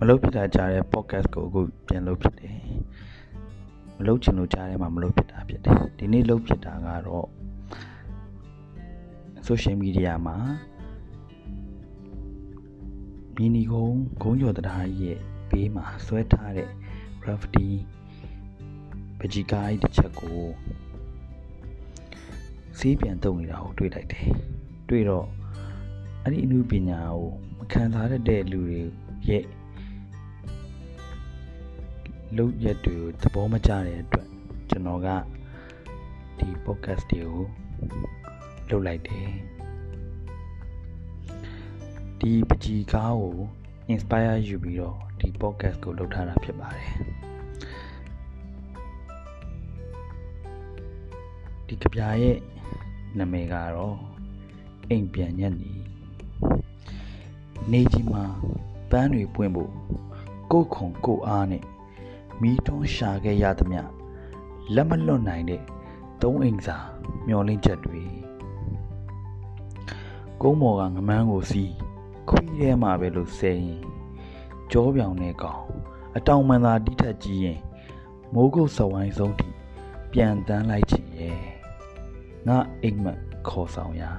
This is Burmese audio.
မလုပ်ဖြစ်တာကြားတဲ့ podcast ကိုအခုပြန်လုပ်ဖြစ်တယ်မလုပ်ချင်လို့ကြားထဲမှာမလုပ်ဖြစ်တာဖြစ်တယ်ဒီနေ့လုပ်ဖြစ်တာကတော့ social media မှာမီနီကုန်းဂုံးကျော်တရားကြီးရဲ့ဘေးမှာဆွဲထားတဲ့ graffiti ပကြီကိုင်းတစ်ချက်ကိုစီးပြန်တုံနေတာကိုတွေ့လိုက်တယ်တွေ့တော့အဲ့ဒီအမှုပညာကိုမခံစားရတဲ့လူတွေရဲ့ လုပ်ရက်တွေကိုသဘောမကျတဲ့အတွက်ကျွန်တော်ကဒီ podcast တွေကိုလုပ်လိုက်တယ်ဒီပကြီးကားကို inspire ယူပြီးတော့ဒီ podcast ကိုလုပ်ထားတာဖြစ်ပါတယ်ဒီကြပြရဲ့နာမည်ကတော့အိမ်ပြန်ညက်နေနေကြီးမှာပန်းတွေပွင့်ဖို့ကိုယ်ခုံကိုအားနဲ့ မိတွန်းရှာခဲ့ရသမျှလက်မလွတ်နိုင်တဲ့သုံးအိမ်စာမျောလင်းချက်တွေကုန်းမော်ကငမန်းကိုစီးခွီးထဲမှာပဲလို့ဆဲရင်ကြောပြောင်တဲ့ကောင်အတောင်မှန်သာတိထက်ကြီးရင်မိုးကုတ်စဝိုင်းဆုံးထိပြန်တန်းလိုက်ချင်ရဲ့ငါအိမ်မက်ခေါ်ဆောင်ရာ